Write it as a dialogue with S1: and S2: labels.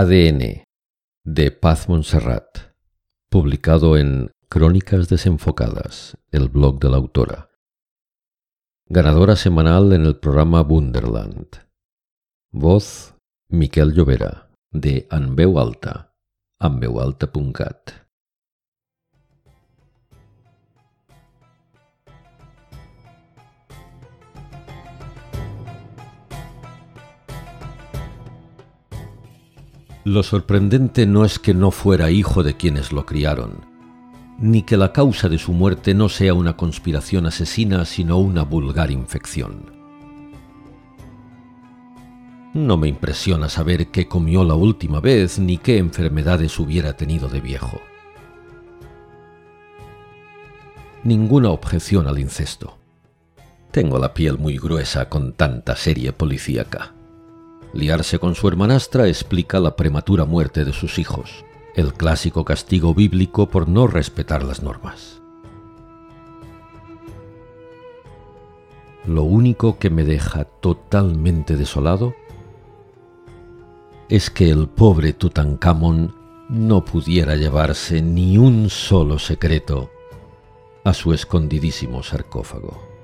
S1: ADN de Paz Montserrat, publicado en Crónicas Desenfocadas, el blog de la autora. Ganadora semanal en el programa Wunderland. Voz Miquel Llovera, de Anveu Alta, anveualta.cat. Lo sorprendente no es que no fuera hijo de quienes lo criaron, ni que la causa de su muerte no sea una conspiración asesina, sino una vulgar infección. No me impresiona saber qué comió la última vez ni qué enfermedades hubiera tenido de viejo. Ninguna objeción al incesto. Tengo la piel muy gruesa con tanta serie policíaca. Liarse con su hermanastra explica la prematura muerte de sus hijos, el clásico castigo bíblico por no respetar las normas. Lo único que me deja totalmente desolado es que el pobre Tutankamón no pudiera llevarse ni un solo secreto a su escondidísimo sarcófago.